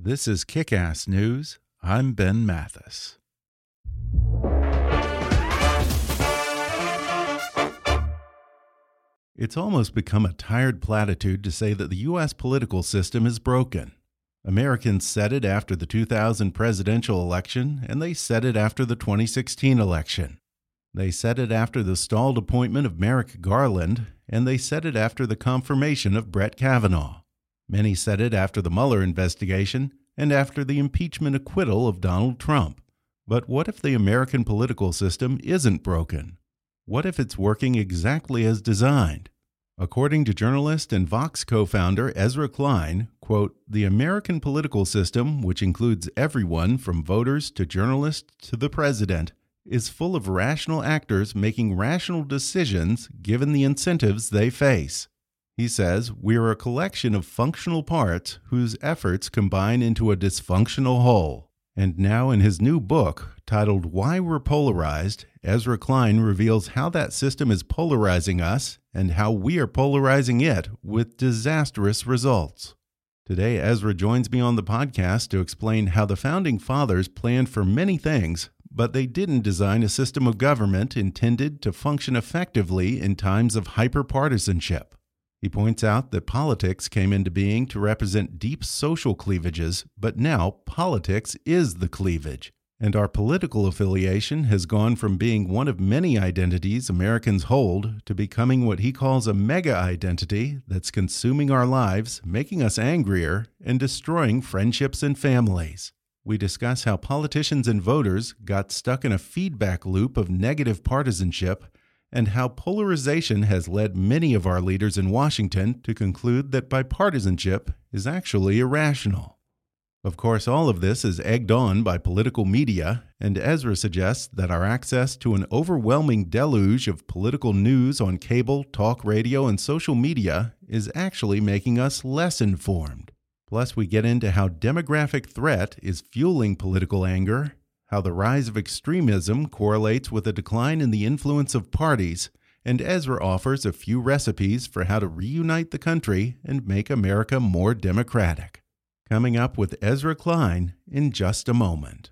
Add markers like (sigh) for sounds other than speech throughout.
This is Kick Ass News. I'm Ben Mathis. It's almost become a tired platitude to say that the U.S. political system is broken. Americans said it after the 2000 presidential election, and they said it after the 2016 election. They said it after the stalled appointment of Merrick Garland, and they said it after the confirmation of Brett Kavanaugh. Many said it after the Mueller investigation and after the impeachment acquittal of Donald Trump. But what if the American political system isn't broken? What if it's working exactly as designed? According to journalist and Vox co founder Ezra Klein, quote, the American political system, which includes everyone from voters to journalists to the president, is full of rational actors making rational decisions given the incentives they face. He says, We are a collection of functional parts whose efforts combine into a dysfunctional whole. And now, in his new book, titled Why We're Polarized, Ezra Klein reveals how that system is polarizing us and how we are polarizing it with disastrous results. Today, Ezra joins me on the podcast to explain how the Founding Fathers planned for many things, but they didn't design a system of government intended to function effectively in times of hyperpartisanship. He points out that politics came into being to represent deep social cleavages, but now politics is the cleavage. And our political affiliation has gone from being one of many identities Americans hold to becoming what he calls a mega identity that's consuming our lives, making us angrier, and destroying friendships and families. We discuss how politicians and voters got stuck in a feedback loop of negative partisanship and how polarization has led many of our leaders in Washington to conclude that bipartisanship is actually irrational. Of course, all of this is egged on by political media, and Ezra suggests that our access to an overwhelming deluge of political news on cable, talk radio, and social media is actually making us less informed. Plus, we get into how demographic threat is fueling political anger how the rise of extremism correlates with a decline in the influence of parties, and Ezra offers a few recipes for how to reunite the country and make America more democratic. Coming up with Ezra Klein in just a moment.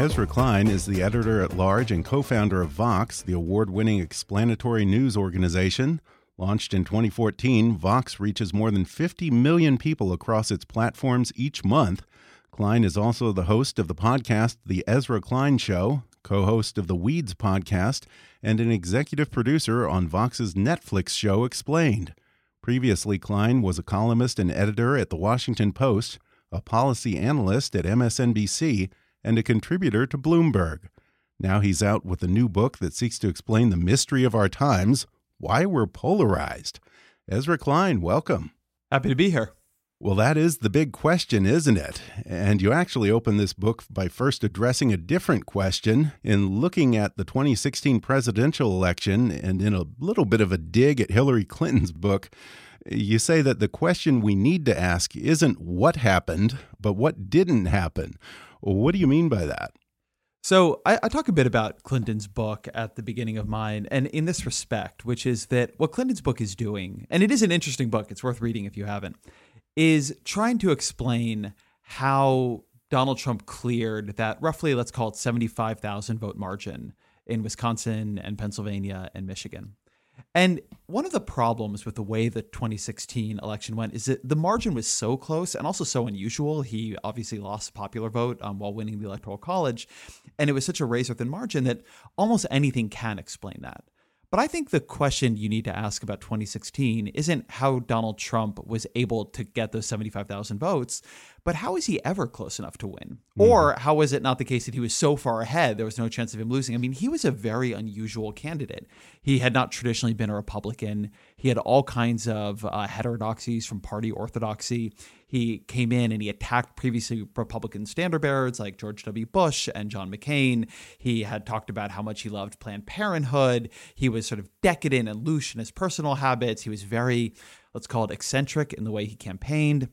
Ezra Klein is the editor at large and co founder of Vox, the award winning explanatory news organization. Launched in 2014, Vox reaches more than 50 million people across its platforms each month. Klein is also the host of the podcast The Ezra Klein Show, co host of the Weeds podcast, and an executive producer on Vox's Netflix show Explained. Previously, Klein was a columnist and editor at The Washington Post, a policy analyst at MSNBC, and a contributor to Bloomberg. Now he's out with a new book that seeks to explain the mystery of our times, why we're polarized. Ezra Klein, welcome. Happy to be here. Well, that is the big question, isn't it? And you actually open this book by first addressing a different question in looking at the 2016 presidential election and in a little bit of a dig at Hillary Clinton's book. You say that the question we need to ask isn't what happened, but what didn't happen. What do you mean by that? So I, I, talk a bit about Clinton's book at the beginning of mine, and in this respect, which is that what Clinton's book is doing, and it is an interesting book, it's worth reading if you haven't, is trying to explain how Donald Trump cleared that roughly, let's call it 75,000 vote margin in Wisconsin and Pennsylvania and Michigan. And one of the problems with the way the 2016 election went is that the margin was so close and also so unusual. He obviously lost the popular vote um, while winning the Electoral College. And it was such a razor thin margin that almost anything can explain that. But I think the question you need to ask about 2016 isn't how Donald Trump was able to get those 75,000 votes, but how is he ever close enough to win? Mm. Or how was it not the case that he was so far ahead there was no chance of him losing? I mean, he was a very unusual candidate. He had not traditionally been a Republican. He had all kinds of uh, heterodoxies from party orthodoxy he came in and he attacked previously Republican standard bearers like George W. Bush and John McCain. He had talked about how much he loved Planned Parenthood. He was sort of decadent and loose in his personal habits. He was very, let's call it eccentric in the way he campaigned.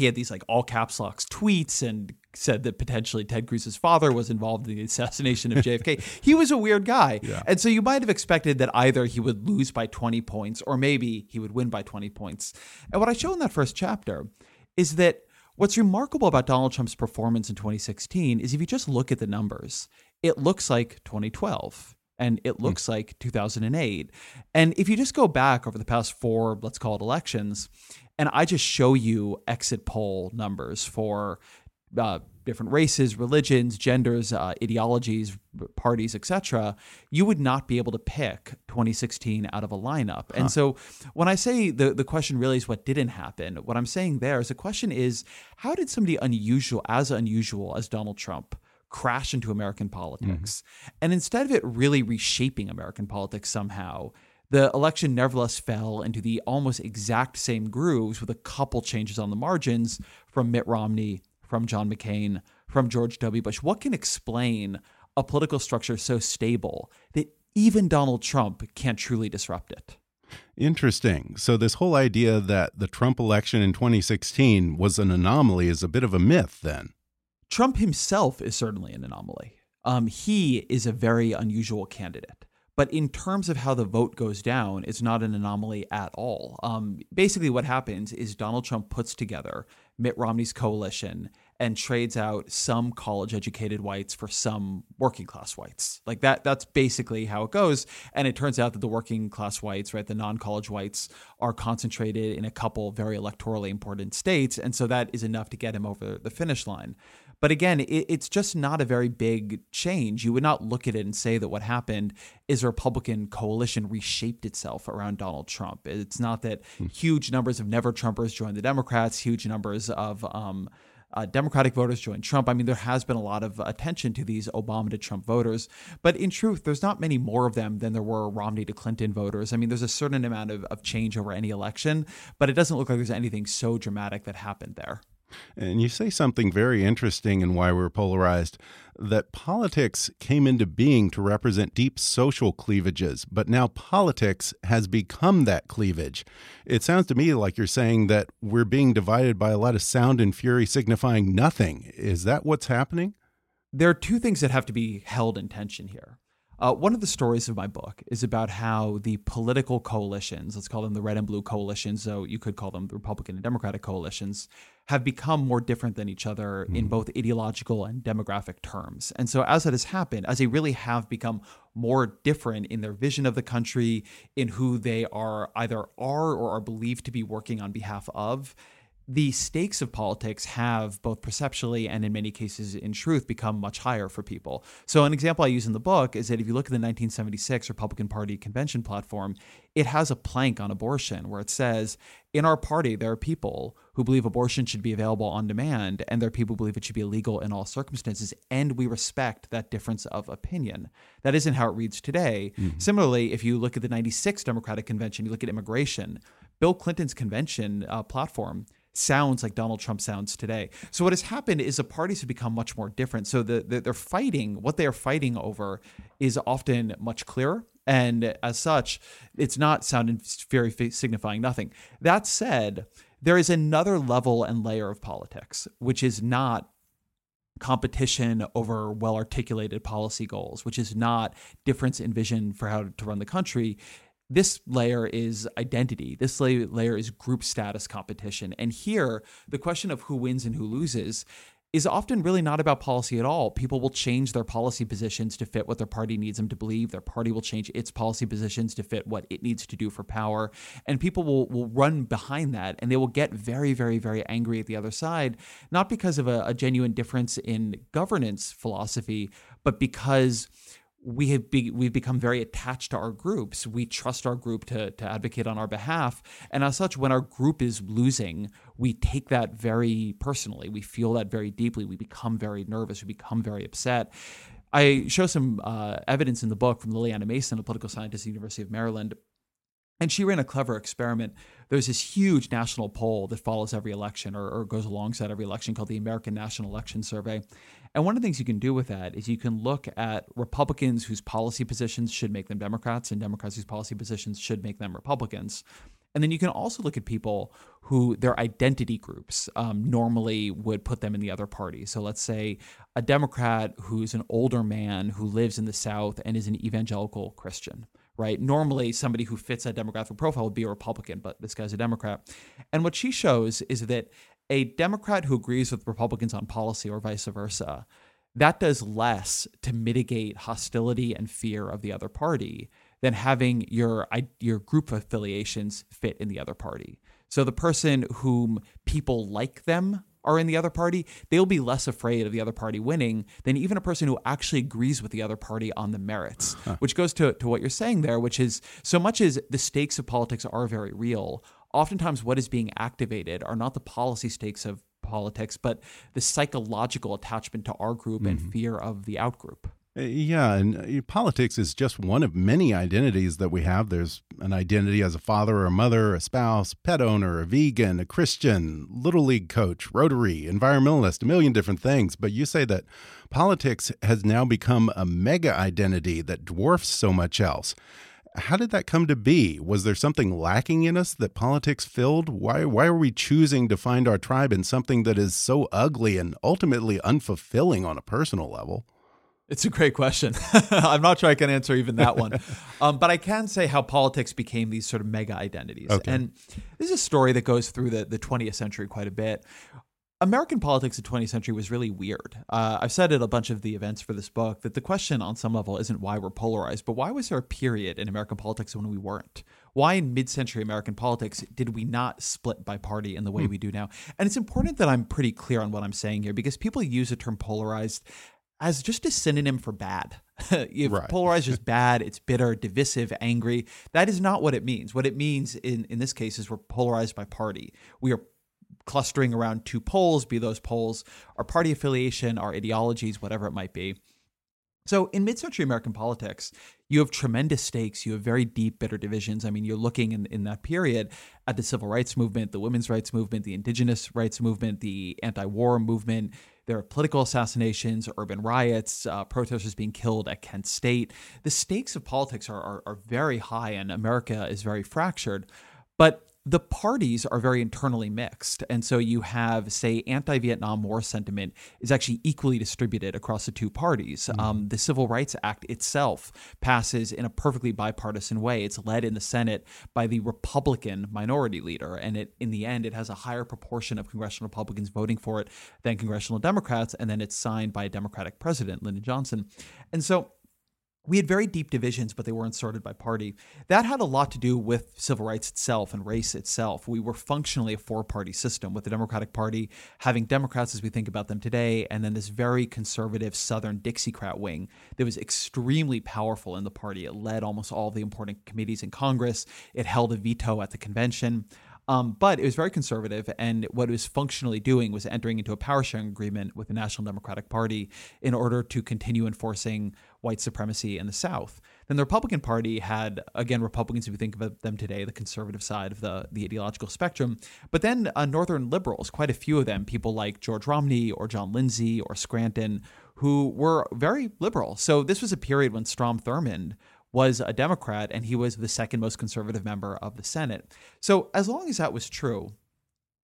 He had these like all caps locks tweets and said that potentially Ted Cruz's father was involved in the assassination of JFK. (laughs) he was a weird guy. Yeah. And so you might have expected that either he would lose by 20 points or maybe he would win by 20 points. And what I show in that first chapter is that what's remarkable about Donald Trump's performance in 2016 is if you just look at the numbers, it looks like 2012 and it hmm. looks like 2008. And if you just go back over the past four, let's call it elections, and I just show you exit poll numbers for uh, different races, religions, genders, uh, ideologies, parties, etc., you would not be able to pick 2016 out of a lineup. Huh. And so when I say the, the question really is what didn't happen, what I'm saying there is the question is how did somebody unusual, as unusual as Donald Trump, crash into American politics? Mm-hmm. And instead of it really reshaping American politics somehow, the election nevertheless fell into the almost exact same grooves with a couple changes on the margins from Mitt Romney from John McCain, from George W. Bush. What can explain a political structure so stable that even Donald Trump can't truly disrupt it? Interesting. So, this whole idea that the Trump election in 2016 was an anomaly is a bit of a myth, then. Trump himself is certainly an anomaly. Um, he is a very unusual candidate. But in terms of how the vote goes down, it's not an anomaly at all. Um, basically, what happens is Donald Trump puts together Mitt Romney's coalition and trades out some college educated whites for some working class whites. Like that that's basically how it goes and it turns out that the working class whites, right, the non-college whites are concentrated in a couple very electorally important states and so that is enough to get him over the finish line. But again, it, it's just not a very big change. You would not look at it and say that what happened is a Republican coalition reshaped itself around Donald Trump. It's not that hmm. huge numbers of never Trumpers joined the Democrats, huge numbers of um, uh, Democratic voters joined Trump. I mean, there has been a lot of attention to these Obama to Trump voters, but in truth, there's not many more of them than there were Romney to Clinton voters. I mean, there's a certain amount of, of change over any election, but it doesn't look like there's anything so dramatic that happened there. And you say something very interesting in why we're polarized that politics came into being to represent deep social cleavages, but now politics has become that cleavage. It sounds to me like you're saying that we're being divided by a lot of sound and fury signifying nothing. Is that what's happening? There are two things that have to be held in tension here. Uh, one of the stories of my book is about how the political coalitions, let's call them the red and blue coalitions, so you could call them the Republican and Democratic coalitions, have become more different than each other mm. in both ideological and demographic terms. And so, as that has happened, as they really have become more different in their vision of the country, in who they are either are or are believed to be working on behalf of, the stakes of politics have both perceptually and in many cases in truth become much higher for people. So an example I use in the book is that if you look at the 1976 Republican Party convention platform, it has a plank on abortion where it says, in our party there are people who believe abortion should be available on demand and there are people who believe it should be illegal in all circumstances and we respect that difference of opinion. That isn't how it reads today. Mm-hmm. Similarly, if you look at the 96 Democratic convention, you look at immigration, Bill Clinton's convention uh, platform sounds like Donald Trump sounds today. So what has happened is the parties have become much more different. So the, the, they're fighting what they are fighting over is often much clearer. And as such, it's not sounding very signifying nothing. That said, there is another level and layer of politics, which is not competition over well articulated policy goals, which is not difference in vision for how to run the country. This layer is identity. This layer is group status competition. And here, the question of who wins and who loses is often really not about policy at all. People will change their policy positions to fit what their party needs them to believe. Their party will change its policy positions to fit what it needs to do for power. And people will, will run behind that and they will get very, very, very angry at the other side, not because of a, a genuine difference in governance philosophy, but because we have be, we've become very attached to our groups. We trust our group to, to advocate on our behalf. And as such, when our group is losing, we take that very personally. We feel that very deeply. We become very nervous. We become very upset. I show some uh, evidence in the book from Liliana Mason, a political scientist at the University of Maryland, and she ran a clever experiment. There's this huge national poll that follows every election or, or, goes alongside every election called the American National Election Survey. And one of the things you can do with that is you can look at Republicans whose policy positions should make them Democrats and Democrats whose policy positions should make them Republicans. And then you can also look at people who their identity groups um, normally would put them in the other party. So let's say a Democrat who's an older man who lives in the South and is an evangelical Christian right? Normally, somebody who fits that demographic profile would be a Republican, but this guy's a Democrat. And what she shows is that a Democrat who agrees with Republicans on policy or vice versa, that does less to mitigate hostility and fear of the other party than having your your group affiliations fit in the other party. So the person whom people like them are in the other party, they'll be less afraid of the other party winning than even a person who actually agrees with the other party on the merits, huh. which goes to, to what you're saying there, which is so much as the stakes of politics are very real, oftentimes what is being activated are not the policy stakes of politics, but the psychological attachment to our group mm-hmm. and fear of the outgroup. Uh, yeah, and uh, politics is just one of many identities that we have. There's an identity as a father or a mother, a spouse, pet owner, a vegan, a Christian, little league coach, Rotary, environmentalist, a million different things. But you say that politics has now become a mega identity that dwarfs so much else. How did that come to be? Was there something lacking in us that politics filled? Why why are we choosing to find our tribe in something that is so ugly and ultimately unfulfilling on a personal level? It's a great question. (laughs) I'm not sure I can answer even that one. (laughs) um, but I can say how politics became these sort of mega identities. Okay. And this is a story that goes through the, the 20th century quite a bit. American politics in the 20th century was really weird. Uh, I've said at a bunch of the events for this book that the question on some level isn't why we're polarized, but why was there a period in American politics when we weren't? Why in mid century American politics did we not split by party in the way hmm. we do now? And it's important that I'm pretty clear on what I'm saying here because people use the term polarized as just a synonym for bad. (laughs) if right. polarized is (laughs) bad, it's bitter, divisive, angry. That is not what it means. What it means in, in this case is we're polarized by party. We are clustering around two poles, be those poles our party affiliation, our ideologies, whatever it might be. So in mid-century American politics, you have tremendous stakes. You have very deep, bitter divisions. I mean, you're looking in, in that period at the civil rights movement, the women's rights movement, the indigenous rights movement, the anti-war movement. There are political assassinations, urban riots, uh, protesters being killed at Kent State. The stakes of politics are, are, are very high, and America is very fractured. But the parties are very internally mixed. And so you have, say, anti Vietnam War sentiment is actually equally distributed across the two parties. Mm-hmm. Um, the Civil Rights Act itself passes in a perfectly bipartisan way. It's led in the Senate by the Republican minority leader. And it, in the end, it has a higher proportion of congressional Republicans voting for it than congressional Democrats. And then it's signed by a Democratic president, Lyndon Johnson. And so we had very deep divisions, but they weren't sorted by party. That had a lot to do with civil rights itself and race itself. We were functionally a four party system, with the Democratic Party having Democrats as we think about them today, and then this very conservative Southern Dixiecrat wing that was extremely powerful in the party. It led almost all the important committees in Congress, it held a veto at the convention. Um, but it was very conservative, and what it was functionally doing was entering into a power sharing agreement with the National Democratic Party in order to continue enforcing white supremacy in the South. Then the Republican Party had, again, Republicans, if you think of them today, the conservative side of the, the ideological spectrum, but then uh, Northern liberals, quite a few of them, people like George Romney or John Lindsay or Scranton, who were very liberal. So this was a period when Strom Thurmond was a Democrat and he was the second most conservative member of the Senate. So, as long as that was true,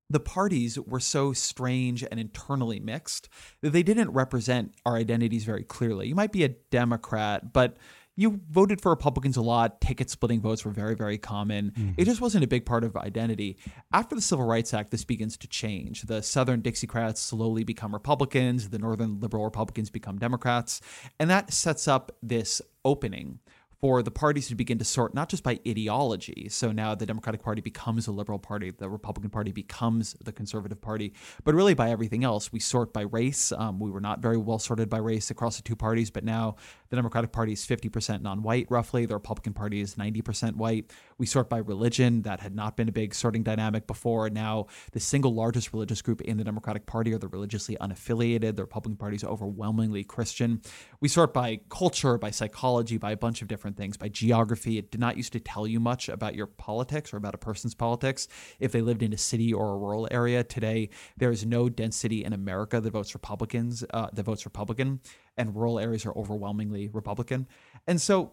the parties were so strange and internally mixed that they didn't represent our identities very clearly. You might be a Democrat, but you voted for Republicans a lot. Ticket splitting votes were very, very common. Mm-hmm. It just wasn't a big part of identity. After the Civil Rights Act, this begins to change. The Southern Dixiecrats slowly become Republicans, the Northern liberal Republicans become Democrats. And that sets up this opening for the parties to begin to sort not just by ideology. So now the Democratic Party becomes a liberal party, the Republican Party becomes the conservative party, but really by everything else. We sort by race. Um, we were not very well sorted by race across the two parties, but now the Democratic Party is 50% non white, roughly. The Republican Party is 90% white. We sort by religion. That had not been a big sorting dynamic before. Now, the single largest religious group in the Democratic Party are the religiously unaffiliated. The Republican Party is overwhelmingly Christian. We sort by culture, by psychology, by a bunch of different things, by geography. It did not used to tell you much about your politics or about a person's politics if they lived in a city or a rural area. Today, there is no density in America that votes Republicans, uh, that votes Republican, and rural areas are overwhelmingly Republican. And so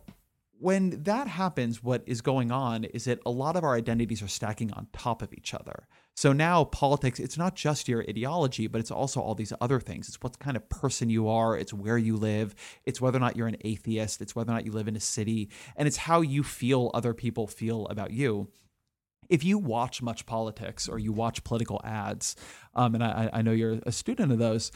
when that happens, what is going on is that a lot of our identities are stacking on top of each other. So now politics, it's not just your ideology, but it's also all these other things. It's what kind of person you are, it's where you live, it's whether or not you're an atheist, it's whether or not you live in a city, and it's how you feel other people feel about you. If you watch much politics or you watch political ads, um, and I, I know you're a student of those,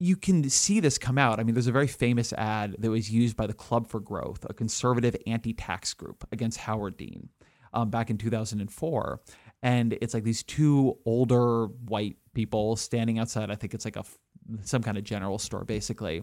you can see this come out. I mean, there's a very famous ad that was used by the Club for Growth, a conservative anti tax group against Howard Dean um, back in 2004. And it's like these two older white people standing outside. I think it's like a some kind of general store, basically.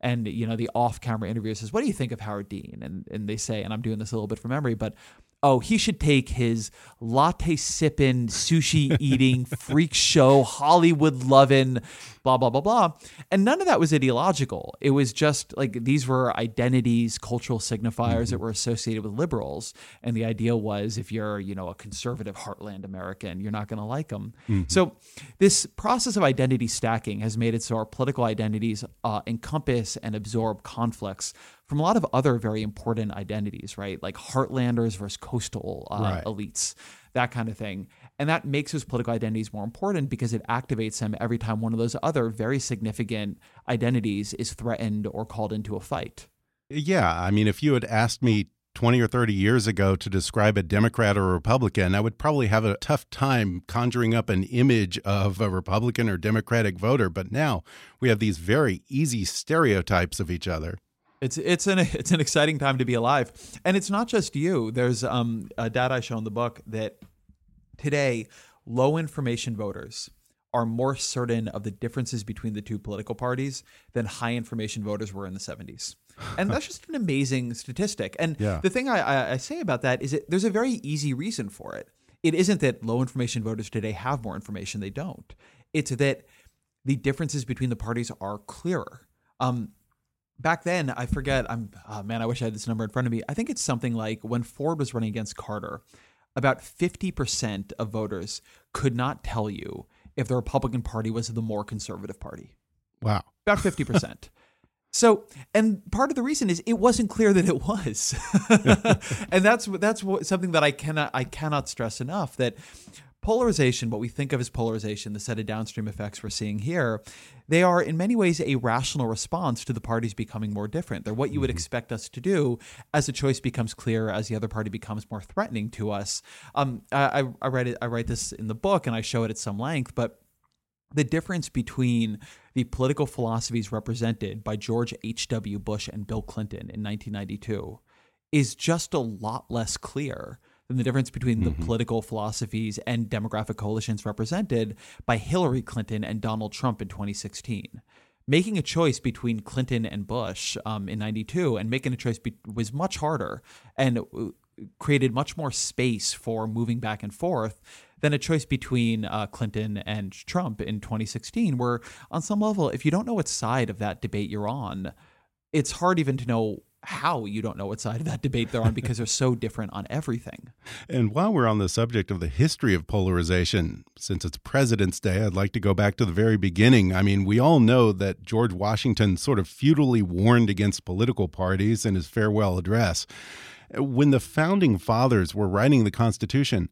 And you know, the off-camera interviewer says, "What do you think of Howard Dean?" And and they say, and I'm doing this a little bit from memory, but oh, he should take his latte sipping, sushi eating, freak show, Hollywood loving, blah, blah, blah, blah. And none of that was ideological. It was just like these were identities, cultural signifiers mm-hmm. that were associated with liberals. And the idea was if you're, you know, a conservative heartland American, you're not going to like them. Mm-hmm. So this process of identity stacking has made it so our political identities uh, encompass and absorb conflicts from a lot of other very important identities, right? Like heartlanders versus coastal uh, right. elites, that kind of thing. And that makes those political identities more important because it activates them every time one of those other very significant identities is threatened or called into a fight. Yeah. I mean, if you had asked me 20 or 30 years ago to describe a Democrat or a Republican, I would probably have a tough time conjuring up an image of a Republican or Democratic voter. But now we have these very easy stereotypes of each other. It's it's an it's an exciting time to be alive, and it's not just you. There's um, a data I show in the book that today low information voters are more certain of the differences between the two political parties than high information voters were in the 70s. And that's just an amazing statistic. And yeah. the thing I, I say about that is that there's a very easy reason for it. It isn't that low information voters today have more information; they don't. It's that the differences between the parties are clearer. Um, back then, I forget. I'm oh man, I wish I had this number in front of me. I think it's something like when Ford was running against Carter, about 50% of voters could not tell you if the Republican Party was the more conservative party. Wow. About 50%. (laughs) So, and part of the reason is it wasn't clear that it was, (laughs) (laughs) and that's that's what, something that I cannot I cannot stress enough. That polarization, what we think of as polarization, the set of downstream effects we're seeing here, they are in many ways a rational response to the parties becoming more different. They're what you would mm-hmm. expect us to do as the choice becomes clear, as the other party becomes more threatening to us. Um, I, I write it, I write this in the book, and I show it at some length, but the difference between the political philosophies represented by George H.W. Bush and Bill Clinton in 1992 is just a lot less clear than the difference between mm-hmm. the political philosophies and demographic coalitions represented by Hillary Clinton and Donald Trump in 2016. Making a choice between Clinton and Bush um, in 92 and making a choice be- was much harder and uh, created much more space for moving back and forth than a choice between uh, Clinton and Trump in 2016, where on some level, if you don't know what side of that debate you're on, it's hard even to know how you don't know what side of that debate they're on because they're so different on everything. And while we're on the subject of the history of polarization, since it's President's Day, I'd like to go back to the very beginning. I mean, we all know that George Washington sort of futilely warned against political parties in his farewell address. When the founding fathers were writing the Constitution,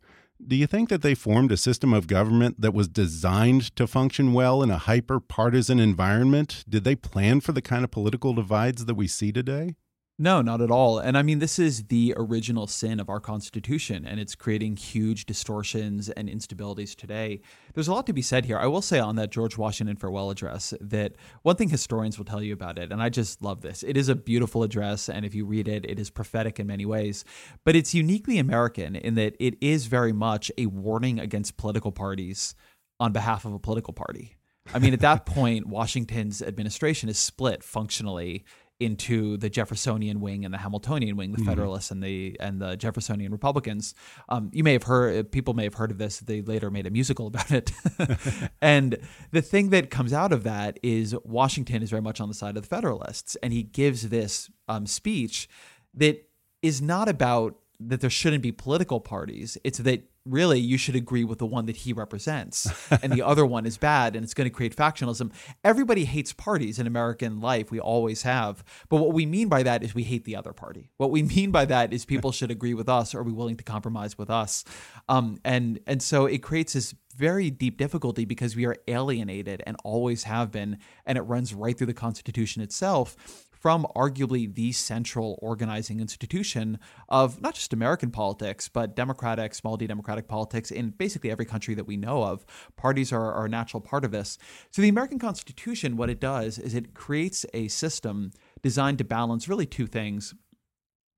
Do you think that they formed a system of government that was designed to function well in a hyper partisan environment? Did they plan for the kind of political divides that we see today? No, not at all. And I mean, this is the original sin of our Constitution, and it's creating huge distortions and instabilities today. There's a lot to be said here. I will say on that George Washington farewell address that one thing historians will tell you about it, and I just love this. It is a beautiful address, and if you read it, it is prophetic in many ways. But it's uniquely American in that it is very much a warning against political parties on behalf of a political party. I mean, at that (laughs) point, Washington's administration is split functionally into the Jeffersonian wing and the Hamiltonian wing, the mm-hmm. Federalists and the and the Jeffersonian Republicans. Um, you may have heard people may have heard of this. They later made a musical about it. (laughs) and the thing that comes out of that is Washington is very much on the side of the Federalists, and he gives this um, speech that is not about that there shouldn't be political parties. It's that really you should agree with the one that he represents and the (laughs) other one is bad and it's going to create factionalism. Everybody hates parties in american life we always have but what we mean by that is we hate the other party. What we mean by that is people should agree with us or be willing to compromise with us? Um, and and so it creates this very deep difficulty because we are alienated and always have been and it runs right through the constitution itself from arguably the central organizing institution of not just American politics, but democratic, small d democratic politics in basically every country that we know of. Parties are, are a natural part of this. So the American Constitution, what it does is it creates a system designed to balance really two things.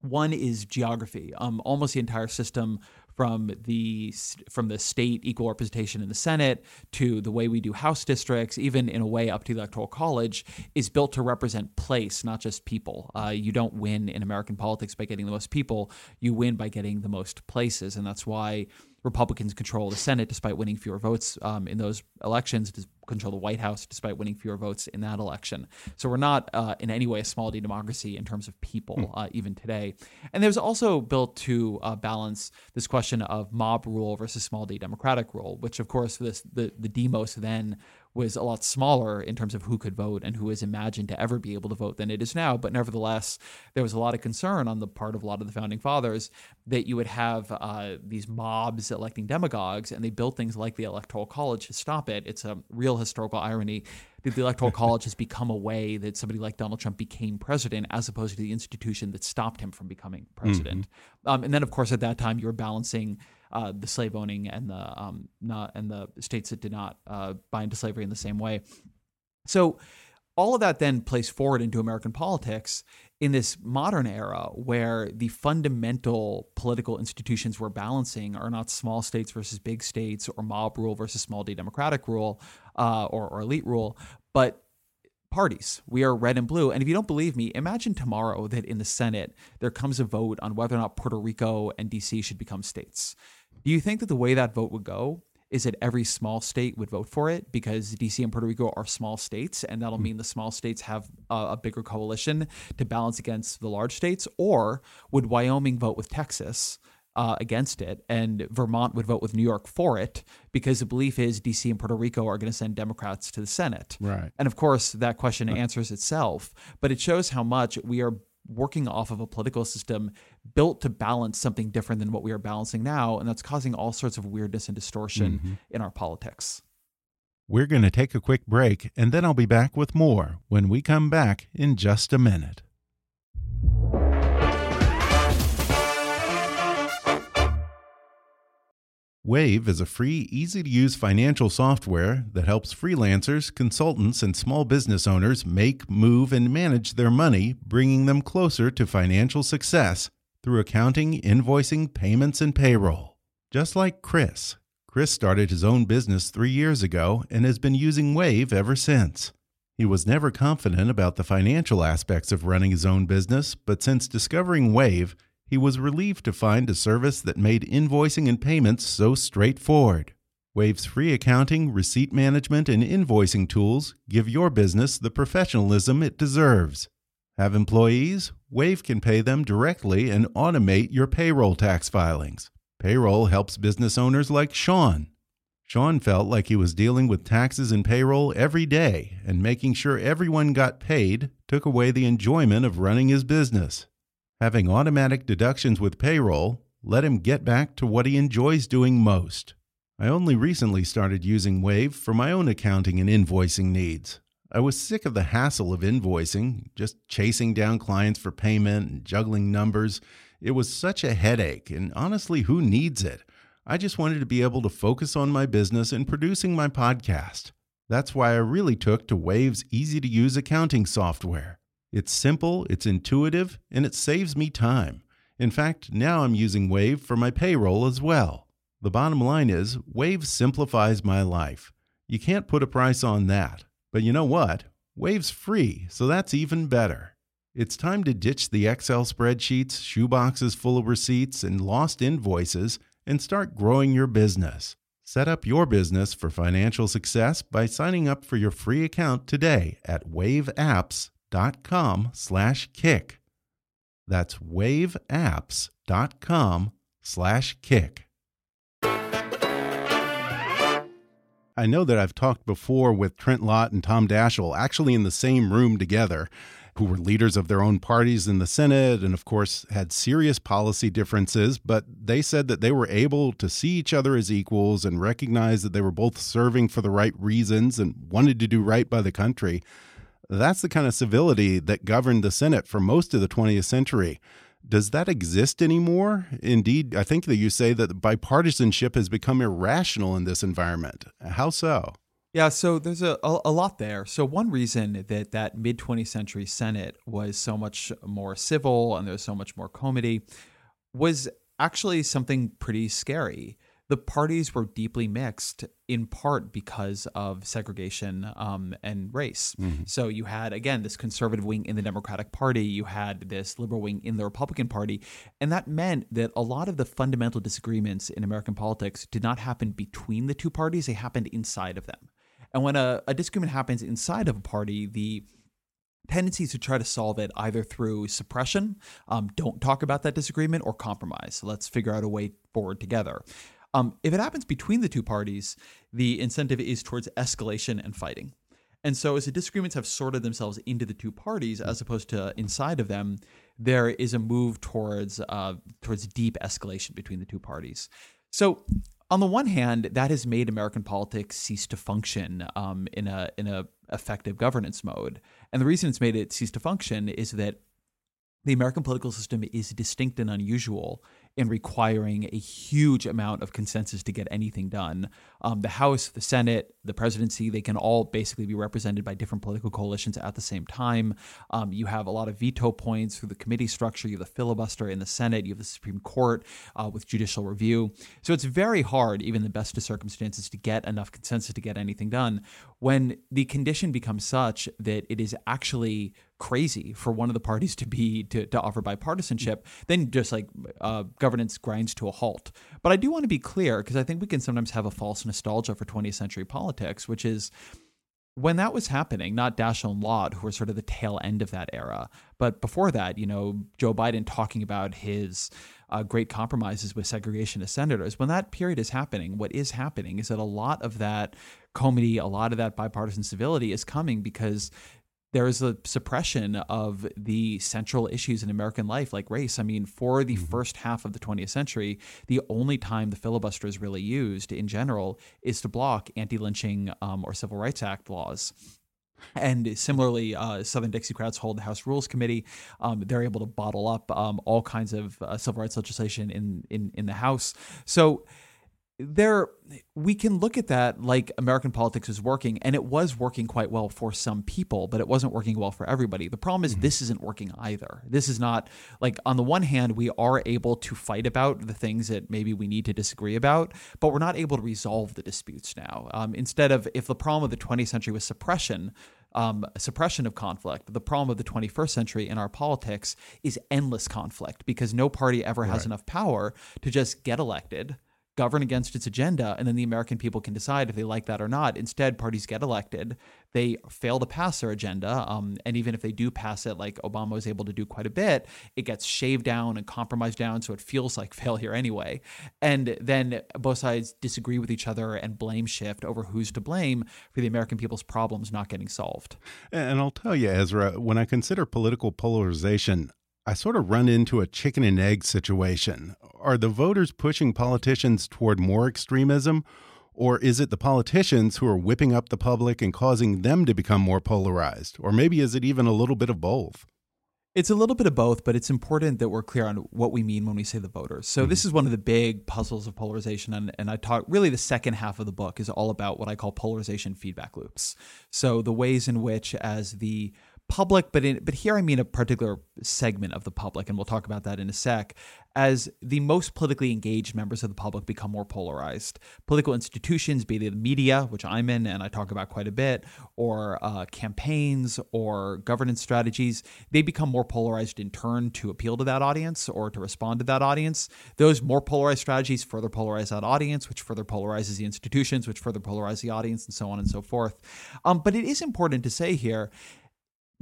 One is geography. Um, almost the entire system from the from the state equal representation in the Senate to the way we do House districts, even in a way up to the Electoral College, is built to represent place, not just people. Uh, you don't win in American politics by getting the most people; you win by getting the most places, and that's why Republicans control the Senate despite winning fewer votes um, in those elections, control the White House despite winning fewer votes in that election. So we're not uh, in any way a small d democracy in terms of people, hmm. uh, even today. And there's also built to uh, balance this question of mob rule versus small d democratic rule, which of course this the the demos then was a lot smaller in terms of who could vote and who was imagined to ever be able to vote than it is now. But nevertheless, there was a lot of concern on the part of a lot of the founding fathers that you would have uh, these mobs electing demagogues, and they built things like the Electoral College to stop it. It's a real historical irony that the Electoral (laughs) College has become a way that somebody like Donald Trump became president, as opposed to the institution that stopped him from becoming president. Mm-hmm. Um, and then, of course, at that time, you were balancing uh, the slave owning and the um, not and the states that did not uh, buy into slavery in the same way. So all of that then plays forward into American politics in this modern era where the fundamental political institutions we're balancing are not small states versus big states or mob rule versus small d democratic rule uh, or, or elite rule, but parties. We are red and blue. And if you don't believe me, imagine tomorrow that in the Senate there comes a vote on whether or not Puerto Rico and DC should become states. Do you think that the way that vote would go is that every small state would vote for it because DC and Puerto Rico are small states, and that'll hmm. mean the small states have a, a, bigger coalition to balance against the large states? Or would Wyoming vote with Texas? Uh, against it, and Vermont would vote with New York for it because the belief is DC and Puerto Rico are going to send Democrats to the Senate. Right. And of course, that question answers itself, but it shows how much we are working off of a political system built to balance something different than what we are balancing now. And that's causing all sorts of weirdness and distortion mm-hmm. in our politics. We're going to take a quick break, and then I'll be back with more when we come back in just a minute. Wave is a free, easy to use financial software that helps freelancers, consultants, and small business owners make, move, and manage their money, bringing them closer to financial success through accounting, invoicing, payments, and payroll. Just like Chris. Chris started his own business three years ago and has been using Wave ever since. He was never confident about the financial aspects of running his own business, but since discovering Wave, he was relieved to find a service that made invoicing and payments so straightforward. Wave's free accounting, receipt management, and invoicing tools give your business the professionalism it deserves. Have employees? Wave can pay them directly and automate your payroll tax filings. Payroll helps business owners like Sean. Sean felt like he was dealing with taxes and payroll every day, and making sure everyone got paid took away the enjoyment of running his business. Having automatic deductions with payroll, let him get back to what he enjoys doing most. I only recently started using Wave for my own accounting and invoicing needs. I was sick of the hassle of invoicing, just chasing down clients for payment and juggling numbers. It was such a headache, and honestly, who needs it? I just wanted to be able to focus on my business and producing my podcast. That's why I really took to Wave's easy to use accounting software. It's simple, it's intuitive, and it saves me time. In fact, now I'm using Wave for my payroll as well. The bottom line is, Wave simplifies my life. You can't put a price on that. But you know what? Wave's free, so that's even better. It's time to ditch the Excel spreadsheets, shoeboxes full of receipts, and lost invoices and start growing your business. Set up your business for financial success by signing up for your free account today at waveapps.com/kick. That's waveapps.com slash kick. I know that I've talked before with Trent Lott and Tom Daschle actually in the same room together, who were leaders of their own parties in the Senate and, of course, had serious policy differences. But they said that they were able to see each other as equals and recognize that they were both serving for the right reasons and wanted to do right by the country. That's the kind of civility that governed the Senate for most of the 20th century. Does that exist anymore? Indeed, I think that you say that bipartisanship has become irrational in this environment. How so? Yeah, so there's a, a, lot there. So one reason that that mid 20th century Senate was so much more civil and there was so much more comity was actually something pretty scary the parties were deeply mixed in part because of segregation um, and race. Mm-hmm. So you had, again, this conservative wing in the Democratic Party, you had this liberal wing in the Republican Party. And that meant that a lot of the fundamental disagreements in American politics did not happen between the two parties, they happened inside of them. And when a, a disagreement happens inside of a party, the tendencies to try to solve it either through suppression, um, don't talk about that disagreement, or compromise. Let's figure out a way forward together. Um, if it happens between the two parties, the incentive is towards escalation and fighting. And so, as the disagreements have sorted themselves into the two parties, as opposed to inside of them, there is a move towards uh, towards deep escalation between the two parties. So, on the one hand, that has made American politics cease to function um, in a in a effective governance mode. And the reason it's made it cease to function is that the American political system is distinct and unusual in requiring a huge amount of consensus to get anything done. Um, the House, the Senate, the presidency, they can all basically be represented by different political coalitions at the same time. Um, you have a lot of veto points through the committee structure. You have the filibuster in the Senate. You have the Supreme Court uh, with judicial review. So it's very hard, even the best of circumstances, to get enough consensus to get anything done. When the condition becomes such that it is actually crazy for one of the parties to be to, to offer bipartisanship, then just like uh, governance grinds to a halt. But I do want to be clear because I think we can sometimes have a false nostalgia for 20th century politics, which is when that was happening, not Daschle and Lott, who were sort of the tail end of that era, but before that, you know, Joe Biden talking about his uh, great compromises with segregationist senators. When that period is happening, what is happening is that a lot of that comity, a lot of that bipartisan civility is coming because there is a suppression of the central issues in American life, like race. I mean, for the mm-hmm. first half of the 20th century, the only time the filibuster is really used in general is to block anti lynching um, or Civil Rights Act laws. And similarly, uh, Southern Dixiecrats hold the House Rules Committee. Um, they're able to bottle up um, all kinds of uh, civil rights legislation in, in, in the House. So there we can look at that like American politics is working, and it was working quite well for some people, but it wasn't working well for everybody. The problem is mm-hmm. this isn't working either. This is not like on the one hand, we are able to fight about the things that maybe we need to disagree about, but we're not able to resolve the disputes now. Um, instead of if the problem of the 20th century was suppression, um, suppression of conflict. The problem of the 21st century in our politics is endless conflict because no party ever has right. enough power to just get elected govern against its agenda, and then the American people can decide if they like that or not. Instead, parties get elected, they fail to pass their agenda, um, and even if they do pass it, like Obama was able to do quite a bit, it gets shaved down and compromised down, so it feels like (laughs) failure anyway. And then both sides disagree with each other and blame shift over who's to blame for the American people's problems not getting solved. And I'll tell you, Ezra, when I consider political polarization, I sort of run into a chicken and egg situation. Are the voters pushing politicians toward more extremism? Or is it the politicians who are whipping up the public and causing them to become more polarized? Or maybe is it even a little bit of both? It's a little bit of both, but it's important that we're clear on what we mean when we say the voters. So, mm -hmm. this is one of the big puzzles of polarization. And, and I talk really the second half of the book is all about what I call polarization feedback loops. So, the ways in which, as the public, but in, but here I mean a particular segment of the public, and we'll talk about that in a sec. As the most politically engaged members of the public become more polarized, political institutions, be they the media, which I'm in and I talk about quite a bit, or uh, campaigns or governance strategies, they become more polarized in turn to appeal to that audience or to respond to that audience. Those more polarized strategies further polarize that audience, which further polarizes the institutions, which further polarize the audience, and so on and so forth. Um, but it is important to say here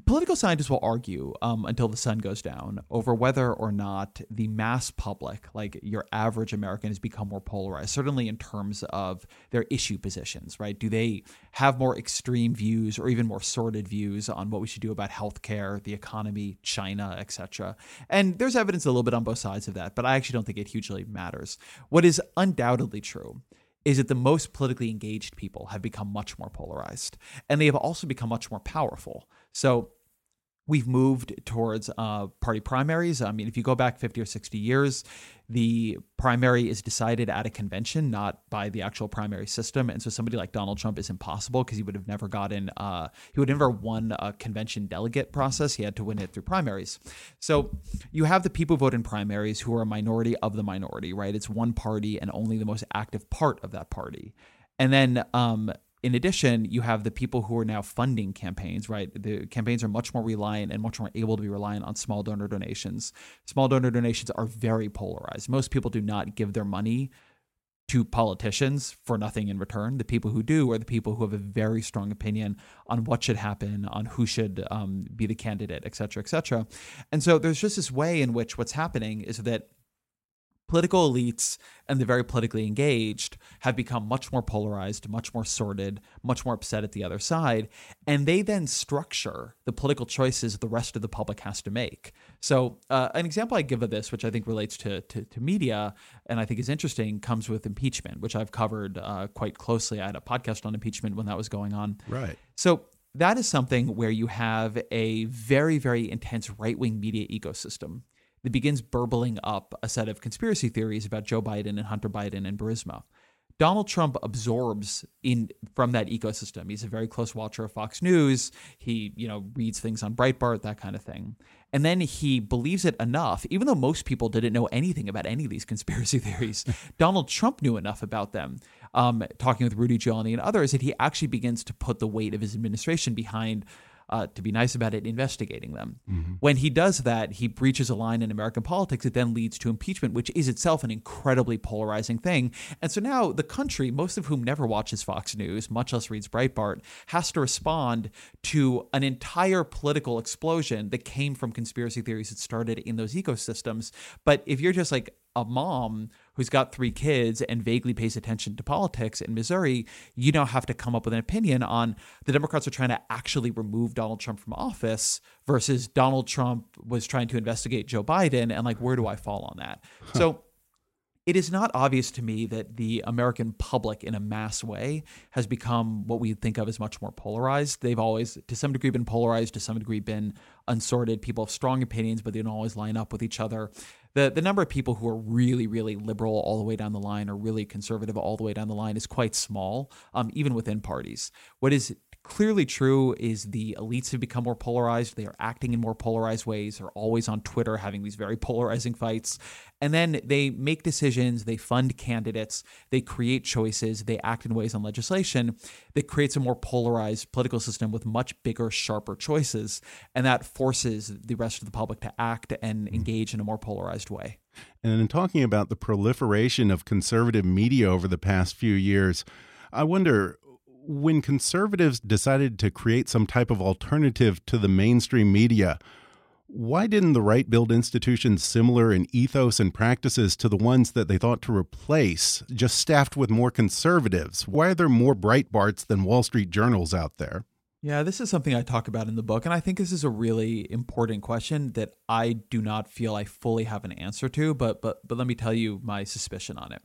Political scientists will argue um, until the sun goes down over whether or not the mass public, like your average American, has become more polarized, certainly in terms of their issue positions, right? Do they have more extreme views or even more sorted views on what we should do about healthcare, the economy, China, etc.? And there's evidence a little bit on both sides of that, but I actually don't think it hugely matters. What is undoubtedly true is that the most politically engaged people have become much more polarized and they have also become much more powerful. So we've moved towards uh, party primaries. I mean, if you go back 50 or 60 years, the primary is decided at a convention, not by the actual primary system. And so somebody like Donald Trump is impossible because he would have never gotten, uh, he would never won a convention delegate process. He had to win it through primaries. So you have the people who vote in primaries who are a minority of the minority, right? It's one party and only the most active part of that party. And then um, in addition, you have the people who are now funding campaigns, right? The campaigns are much more reliant and much more able to be reliant on small donor donations. Small donor donations are very polarized. Most people do not give their money to politicians for nothing in return. The people who do are the people who have a very strong opinion on what should happen, on who should um, be the candidate, et cetera, et cetera. And so there's just this way in which what's happening is that political elites and the very politically engaged have become much more polarized, much more sorted, much more upset at the other side. And they then structure the political choices the rest of the public has to make. So, uh, an example I give of this, which I think relates to, to, to, media and I think is interesting, comes with impeachment, which I've covered uh, quite closely. I had a podcast on impeachment when that was going on. Right. So, that is something where you have a very, very intense right wing media ecosystem that begins burbling up a set of conspiracy theories about Joe Biden and Hunter Biden and Burisma. Donald Trump absorbs in from that ecosystem. He's a very close watcher of Fox News. He, you know, reads things on Breitbart, that kind of thing. And then he believes it enough, even though most people didn't know anything about any of these conspiracy (laughs) theories. Donald Trump knew enough about them, um, talking with Rudy Giuliani and others, that he actually begins to put the weight of his administration behind uh, to be nice about it, investigating them. Mm-hmm. When he does that, he breaches a line in American politics that then leads to impeachment, which is itself an incredibly polarizing thing. And so now the country, most of whom never watches Fox News, much less reads Breitbart, has to respond to an entire political explosion that came from conspiracy theories that started in those ecosystems. But if you're just like a mom who's got three kids and vaguely pays attention to politics in Missouri, you now have to come up with an opinion on the Democrats are trying to actually remove Donald Trump from office versus Donald Trump was trying to investigate Joe Biden. And like, where do I fall on that? Huh. So it is not obvious to me that the American public, in a mass way, has become what we think of as much more polarized. They've always, to some degree, been polarized, to some degree, been unsorted. People have strong opinions, but they don't always line up with each other. The, the number of people who are really, really liberal all the way down the line or really conservative all the way down the line is quite small, um, even within parties. What is clearly true is the elites have become more polarized. They are acting in more polarized ways. They're always on Twitter having these very (laughs) polarizing fights. And then they make decisions, they fund candidates, they create choices, they act in ways on legislation that creates a more polarized political system with much bigger, sharper choices. And that forces the rest of the public to act and mm-hmm. engage in a more polarized way. And in talking about the proliferation of conservative media over the past few years, I wonder when conservatives decided to create some type of alternative to the mainstream media, why didn't the right build institutions similar in ethos and practices to the ones that they thought to replace, just staffed with more conservatives? Why are there more Breitbarts than Wall Street journals out there? Yeah, this is something I talk about in the book, and I think this is a really important question that I do not feel I fully have an answer to. But but but let me tell you my suspicion on it.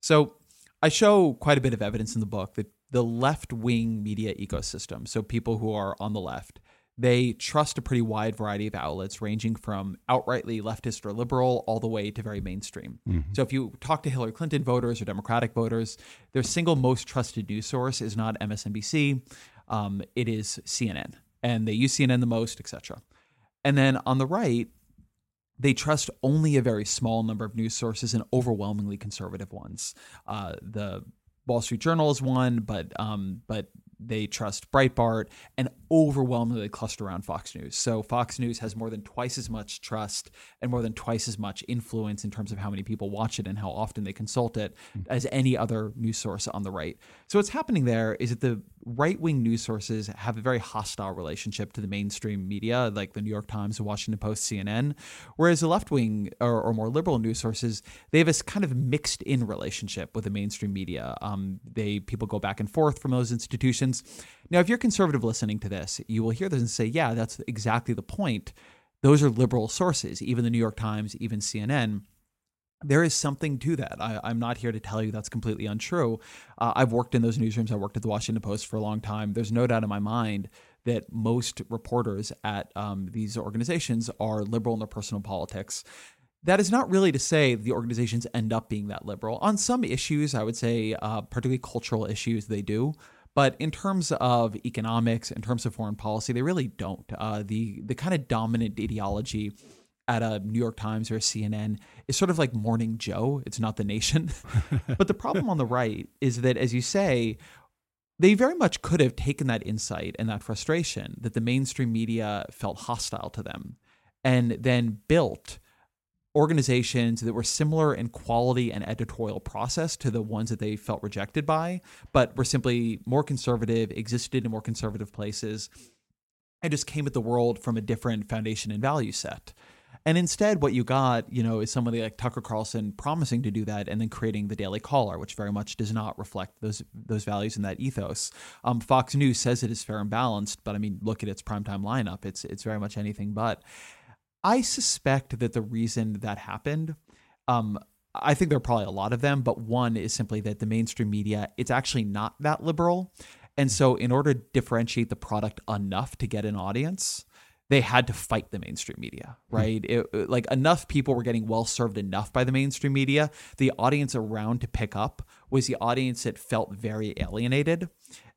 So I show quite a bit of evidence in the book that the left wing media ecosystem, so people who are on the left, they trust a pretty wide variety of outlets, ranging from outrightly leftist or liberal all the way to very mainstream. Mm-hmm. So if you talk to Hillary Clinton voters or Democratic voters, their single most trusted news source is not MSNBC, um, it is CNN, and they use CNN the most, etc. And then on the right, they trust only a very small number of news sources and overwhelmingly conservative ones. Uh, the Wall Street Journal is one, but um, but they trust Breitbart and overwhelmingly cluster around Fox News. So Fox News has more than twice as much trust and more than twice as much influence in terms of how many people watch it and how often they consult it as any other news source on the right. So what's happening there is that the right-wing news sources have a very hostile relationship to the mainstream media like the New York Times, the Washington Post, CNN, whereas the left-wing or, or more liberal news sources, they have this kind of mixed in relationship with the mainstream media. Um, they people go back and forth from those institutions. Now, if you're conservative listening to this, you will hear this and say, yeah, that's exactly the point. Those are liberal sources, even the New York Times, even CNN. There is something to that. I, am not here to tell you that's completely untrue. Uh, I've worked in those newsrooms. I worked at the Washington Post for a long time. There's no doubt in my mind that most reporters at um, these organizations are liberal in their personal politics. That is not really to say the organizations end up being that liberal. On some issues, I would say, uh, particularly cultural issues, they do. But in terms of economics, in terms of foreign policy, they really don't. Uh, the the kind of dominant ideology at a New York Times or a CNN is sort of like Morning Joe. It's not the Nation. (laughs) but the problem on the right is that, as you say, they very much could have taken that insight and that frustration that the mainstream media felt hostile to them and then built organizations that were similar in quality and editorial process to the ones that they felt rejected by, but were simply more conservative, existed in more conservative places, and just came at the world from a different foundation and value set. And instead, what you got, you know, is somebody like Tucker Carlson promising to do that, and then creating the Daily Caller, which very much does not reflect those those values and that ethos. Um, Fox News says it is fair and balanced, but I mean, look at its primetime lineup; it's it's very much anything but. I suspect that the reason that happened, um, I think there are probably a lot of them, but one is simply that the mainstream media, it's actually not that liberal. And so, in order to differentiate the product enough to get an audience, they had to fight the mainstream media, hmm. right? It, like enough people were getting well served enough by the mainstream media. The audience around to pick up was the audience that felt very alienated.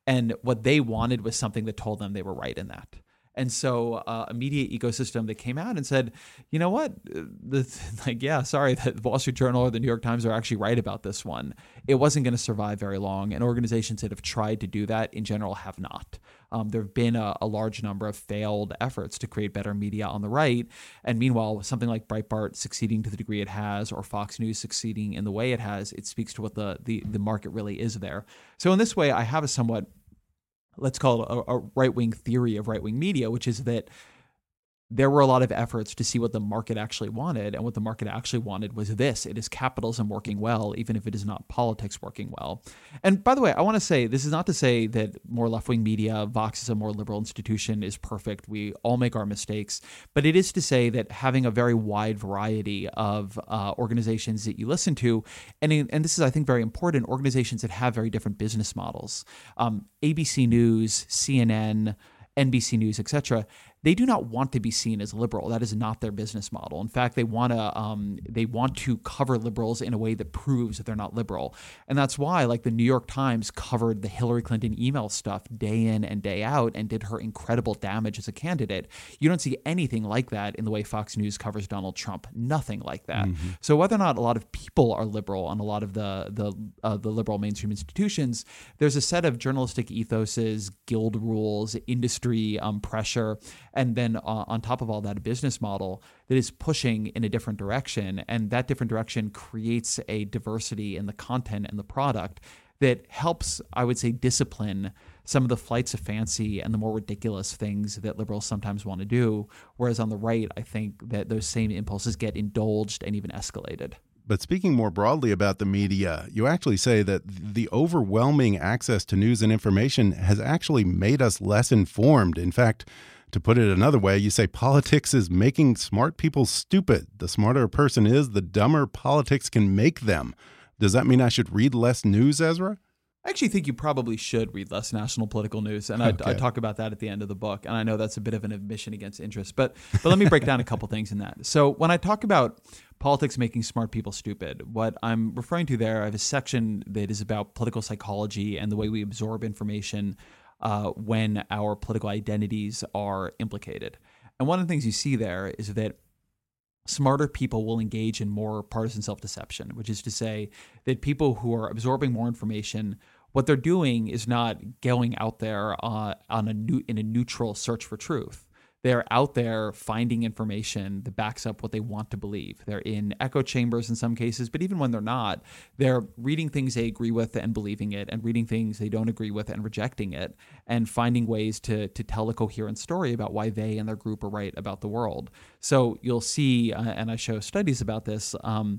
And what they wanted was something that told them they were right in that. And so uh, a media ecosystem that came out and said, you know what, the, (laughs) like yeah, sorry that the Wall Street Journal or the New York Times are actually right about this one. It wasn't going to survive very long, and organizations that have tried to do that in general have not. Um, there have been a, a, large number of failed efforts to create better media on the right, and meanwhile, something like Breitbart succeeding to the degree it has, or Fox News succeeding in the way it has, it speaks to what the the, the market really is there. So in this way, I have a somewhat let's call it a, a right wing theory of right wing media, which is that there were a lot of efforts to see what the market actually wanted. And what the market actually wanted was this it is capitalism working well, even if it is not politics working well. And by the way, I want to say this is not to say that more left wing media, Vox is a more liberal institution, is perfect. We all make our mistakes. But it is to say that having a very wide variety of uh, organizations that you listen to, and, and this is, I think, very important organizations that have very different business models. Um, ABC News, CNN, NBC News, etc they do not want to be seen as liberal. That is not their business model. In fact, they want to um, they want to cover liberals in a way that proves that they're not liberal, and that's why, like the New York Times covered the Hillary Clinton email stuff day in and day out, and did her incredible damage as a candidate. You don't see anything like that in the way Fox News covers Donald Trump. Nothing like that. Mm-hmm. So whether or not a lot of people are liberal on a lot of the the uh, the liberal mainstream institutions, there's a set of journalistic ethoses, guild rules, industry um, pressure and then uh, on top of all that a business model that is pushing in a different direction and that different direction creates a diversity in the content and the product that helps i would say discipline some of the flights of fancy and the more ridiculous things that liberals sometimes want to do whereas on the right i think that those same impulses get indulged and even escalated But speaking more broadly about the media, you actually say that the overwhelming access to news and information has actually made us less informed. In fact, to put it another way, you say politics is making smart people stupid. The smarter a person is, the dumber politics can make them. Does that mean I should read less news, Ezra? I actually think you probably should read less national political news, and I, okay. I, talk about that at the end of the book. And I know that's a bit of an admission against interest, but but let me break down a couple things in that. So when I talk about politics making smart people stupid, what I'm referring to there, I have a section that is about political psychology and the way we absorb information uh, when our political identities are implicated. And one of the things you see there is that smarter people will engage in more partisan self deception, which is to say that people who are absorbing more information what they're doing is not going out there uh, on a new, in a neutral search for truth. They're out there finding information that backs up what they want to believe. They're in echo chambers in some cases, but even when they're not, they're reading things they agree with and believing it, and reading things they don't agree with and rejecting it, and finding ways to to tell a coherent story about why they and their group are right about the world. So you'll see, uh, and I show studies about this. Um,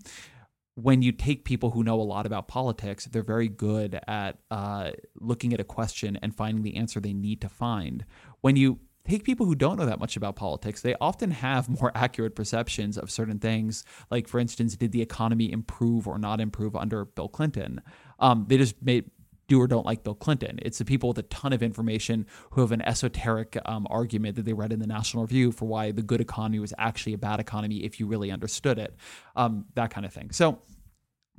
when you take people who know a lot about politics, they're very good at uh, looking at a question and finding the answer they need to find. When you take people who don't know that much about politics, they often have (laughs) more accurate perceptions of certain things. Like, for instance, did the economy improve or not improve under Bill Clinton? Um, they just made do or don't like Bill Clinton. It's the people with a ton of information who have an esoteric um, argument that they read in the National Review for why the good economy was actually a bad economy if you really understood it, um, that kind of thing. So,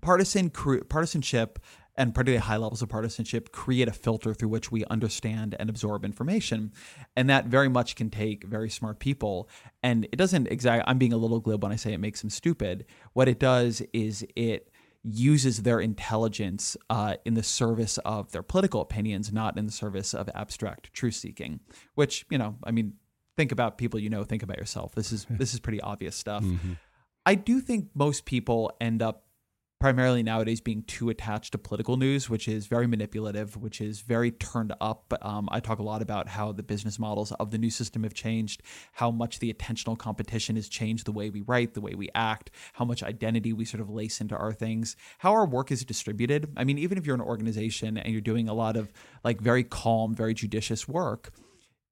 partisan partisanship and particularly high levels of partisanship create a filter through which we understand and absorb information. And that very much can take very smart people. And it doesn't exactly, I'm being a little glib when I say it makes them stupid. What it does is it uses their intelligence uh, in the service of their political opinions, not in the service of abstract truth seeking. Which you know, I mean, think about people you know, think about yourself. This is this is pretty obvious stuff. Mm-hmm. I do think most people end up primarily nowadays being too attached to political news, which is very manipulative, which is very turned up. Um, I talk a lot about how the business models of the new system have changed, how much the attentional competition has changed the way we write, the way we act, how much identity we sort of lace into our things, how our work is distributed. I mean, even if you're an organization and you're doing a lot of like very calm, very judicious work,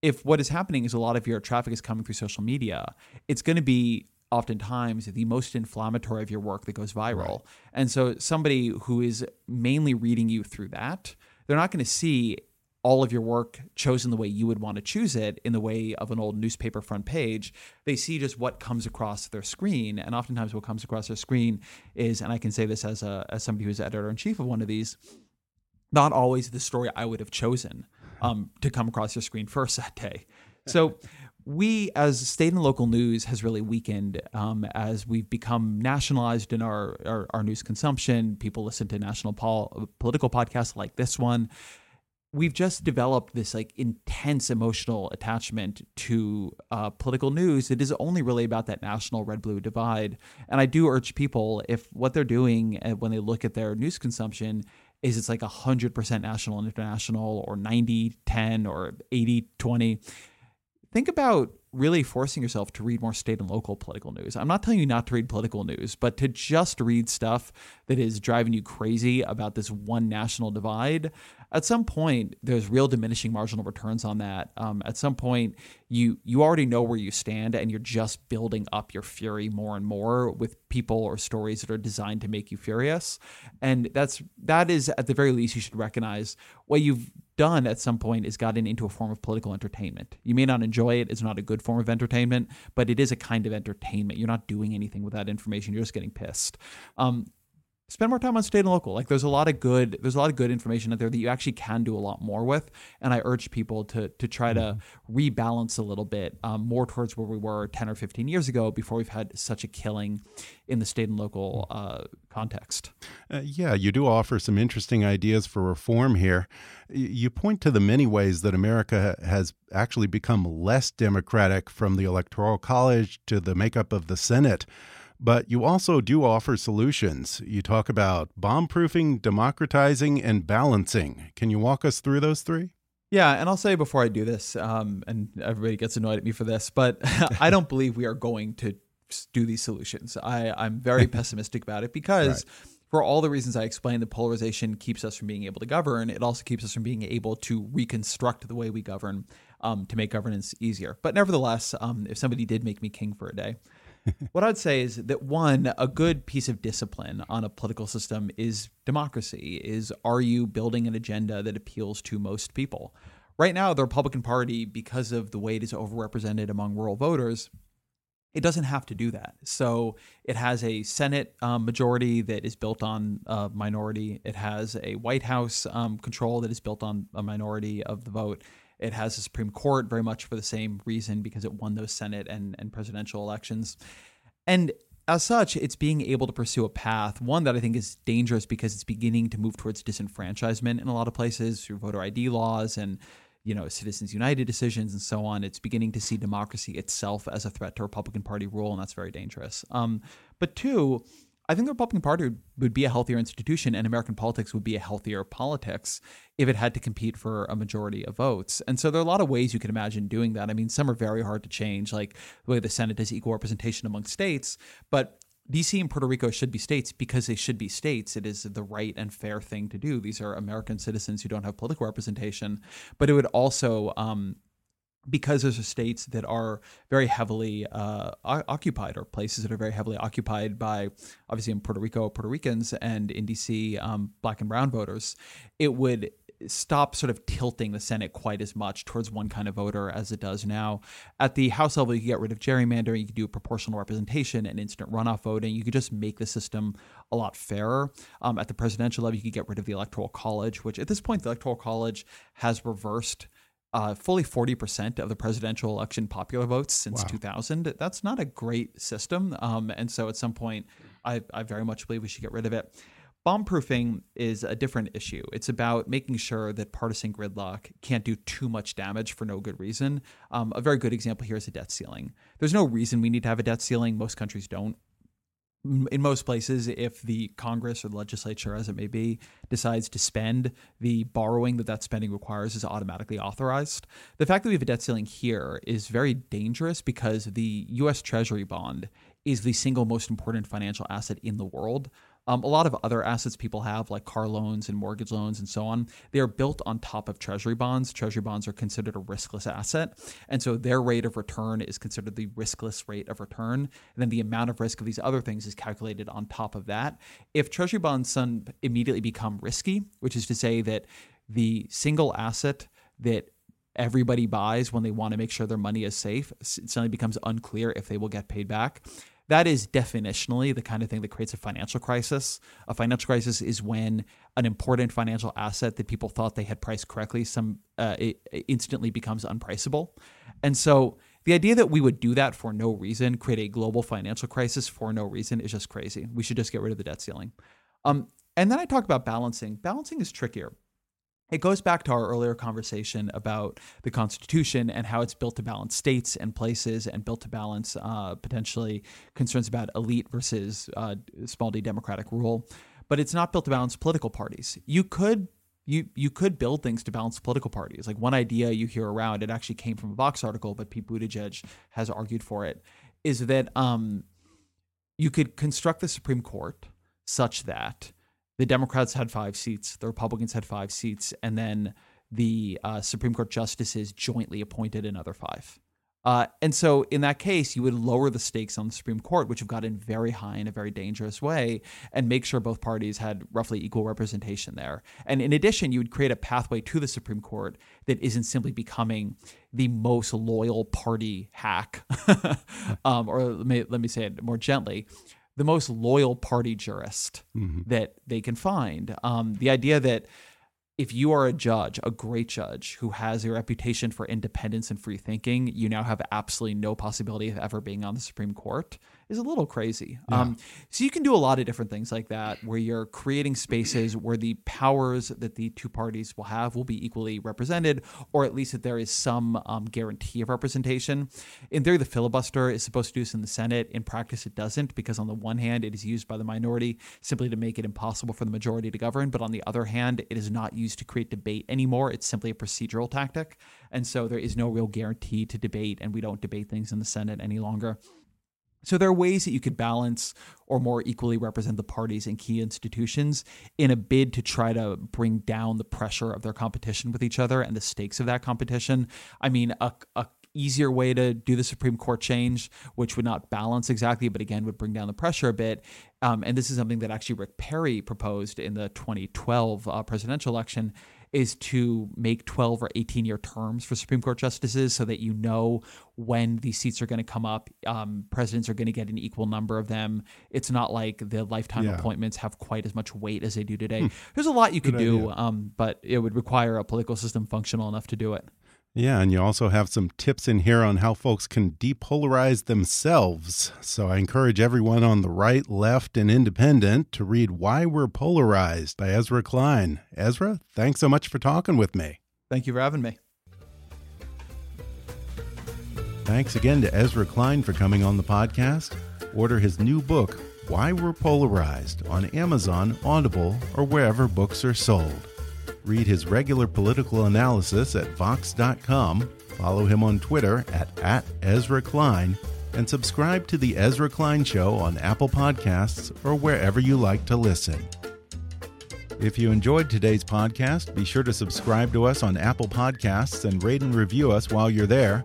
if what is happening is a lot of your traffic is coming through social media, it's going to be oftentimes the most inflammatory of your work that goes viral. Right. And so somebody who is mainly reading you through that, they're not going to see all of your work chosen the way you would want to choose it in the way of an old newspaper front page. They see just what comes across their screen. And oftentimes what comes across their screen is, and I can say this as a as somebody who's editor in chief of one of these, not always the story I would have chosen um, to come across your screen first (laughs) that day. So we as state and local news has really weakened um, as we've become nationalized in our, our, our news consumption people listen to national pol- political podcasts like this one. We've just developed this like intense emotional attachment to uh, political news it is only really about that national red blue divide. And i do urge people if what they're doing uh, when they look at their news consumption is it's like 100% national and international or 90 10 or 80 20 think about really forcing yourself to read more state and local political news. I'm not telling you not to read political news, but to just read stuff that is driving you crazy about this one national divide at some point there's real diminishing marginal returns on that. Um, at some point, you you already know where you stand, and you're just building up your fury more and more with people or stories that are designed to make you furious. And that's that is at the very least you should recognize what you've done at some point is gotten into a form of political entertainment. You may not enjoy it; it's not a good form of entertainment, but it is a kind of entertainment. You're not doing anything with that information; you're just getting pissed. Um, spend more time on state and local. Like there's a lot of good there's a lot of good information out there that you actually can do a lot more with. And I urge people to to try mm-hmm. to rebalance a little bit um, more towards where we were 10 or 15 years ago before we've had such a killing in the state and local uh, context. Uh, yeah, you do offer some interesting ideas for reform here. You point to the many ways that America has actually become less democratic from the Electoral College to the makeup of the Senate. But you also do offer solutions. You talk about bomb proofing, democratizing, and balancing. Can you walk us through those three? Yeah, and I'll say before I do this, um, and everybody gets annoyed at me for this, but (laughs) I don't believe we are going to do these solutions. I, I'm very (laughs) pessimistic about it because. Right. For all the reasons I explained, the polarization keeps us from being able to govern. It also keeps us from being able to reconstruct the way we govern um, to make governance easier. But nevertheless, um, if somebody did make me king for a day, what I'd say is that one, a good piece of discipline on a political system is democracy. Is are you building an agenda that appeals to most people? Right now, the Republican Party, because of the way it is overrepresented among rural voters, it doesn't have to do that. So it has a Senate um, majority that is built on a minority. It has a White House um, control that is built on a minority of the vote. It has a Supreme Court very much for the same reason because it won those Senate and, and presidential elections. And as such, it's being able to pursue a path, one that I think is dangerous because it's beginning to move towards disenfranchisement in a lot of places through voter ID laws and you know Citizens United decisions and so on. It's beginning to see democracy itself as a threat to Republican Party rule, and that's very dangerous. Um, but two, I think the Republican Party would be a healthier institution and American politics would be a healthier politics if it had to compete for a majority of votes. And so there are a lot of ways you can imagine doing that. I mean, some are very hard to change, like the way the Senate does equal representation among states, but DC and Puerto Rico should be states because they should be states. It is the right and fair thing to do. These are American citizens who don't have political representation, but it would also um, because those are states that are very heavily uh, occupied or places that are very heavily occupied by obviously in Puerto Rico Puerto Ricans and in DC um, black and brown voters, it would stop sort of tilting the Senate quite as much towards one kind of voter as it does now. At the House level, you could get rid of gerrymandering, you could do proportional representation and instant runoff voting. You could just make the system a lot fairer. Um, at the presidential level, you could get rid of the Electoral College, which at this point, the Electoral College has reversed uh, fully 40% of the presidential election popular votes since wow. 2000. That's not a great system. Um, and so at some point, I, I very much believe we should get rid of it. Bomb proofing is a different issue. It's about making sure that partisan gridlock can't do too much damage for no good reason. Um, a very good example here is a debt ceiling. There's no reason we need to have a debt ceiling. Most countries don't in most places, if the Congress or the legislature, as it may be, decides to spend, the borrowing that that spending requires is automatically authorized. The fact that we have a debt ceiling here is very dangerous because the U.S. Treasury bond is the single most important financial asset in the world. Um, a lot of other assets people have, like car loans and mortgage loans and so on, they are built on top of treasury bonds. Treasury bonds are considered a riskless asset. And so their rate of return is considered the riskless rate of return. And then the amount of risk of these other things is calculated on top of that. If treasury bonds immediately become risky, which is to say that the single asset that everybody buys when they want to make sure their money is safe, it suddenly becomes unclear if they will get paid back. That is definitionally the kind of thing that creates a financial crisis. A financial crisis is when an important financial asset that people thought they had priced correctly some uh, it, instantly becomes unpriceable. And so the idea that we would do that for no reason, create a global financial crisis for no reason, is just crazy. We should just get rid of the debt ceiling. Um, and then I talk about balancing. Balancing is trickier it goes back to our earlier conversation about the Constitution and how it's built to balance states and places and built to balance uh, potentially concerns about elite versus uh, small d democratic rule. But it's not built to balance political parties. You could you you could build things to balance political parties. Like one idea you hear around, it actually came from a Vox article, but Pete Buttigieg has argued for it, is that um, you could construct the Supreme Court such that the Democrats had five seats, the Republicans had five seats, and then the uh, Supreme Court justices jointly appointed another five. Uh, and so, in that case, you would lower the stakes on the Supreme Court, which have gotten very high in a very dangerous way, and make sure both parties had roughly equal representation there. And in addition, you would create a pathway to the Supreme Court that isn't simply becoming the most loyal party hack, (laughs) um, or let me, let me say it more gently, the most loyal party jurist mm-hmm. that they can find. Um, the idea that if you are a judge, a great judge who has a reputation for independence and free thinking, you now have absolutely no possibility of ever being on the Supreme Court is a little crazy. Yeah. Um, so you can do a lot of different things like that, where you're creating spaces where the powers that the two parties will have will be equally represented, or at least that there is some um, guarantee of representation. In theory, the filibuster is supposed to do this in the Senate. In practice, it doesn't, because on the one hand, it is used by the minority simply to make it impossible for the majority to govern, but on the other hand, it is not used to create debate anymore. It's simply a procedural tactic, and so there is no real guarantee to debate, and we don't debate things in the Senate any longer. So there are ways that you could balance or more equally represent the parties and key institutions in a bid to try to bring down the pressure of their competition with each other and the stakes of that competition. I mean, a, a easier way to do the Supreme Court change, which would not balance exactly, but again would bring down the pressure a bit. Um, and this is something that actually Rick Perry proposed in the 2012 uh, presidential election is to make 12 or 18 year terms for Supreme Court justices so that you know when these seats are going to come up. Um, presidents are going to get an equal number of them. It's not like the lifetime yeah. appointments have quite as much weight as they do today. Hmm. There's a lot you could do, um, but it would require a political system functional enough to do it. Yeah, and you also have some tips in here on how folks can depolarize themselves. So I encourage everyone on the right, left, and independent to read Why We're Polarized by Ezra Klein. Ezra, thanks so much for talking with me. Thank you for having me. Thanks again to Ezra Klein for coming on the podcast. Order his new book, Why We're Polarized, on Amazon, Audible, or wherever books are sold. Read his regular political analysis at Vox.com, follow him on Twitter at, at Ezra Klein, and subscribe to The Ezra Klein Show on Apple Podcasts or wherever you like to listen. If you enjoyed today's podcast, be sure to subscribe to us on Apple Podcasts and rate and review us while you're there.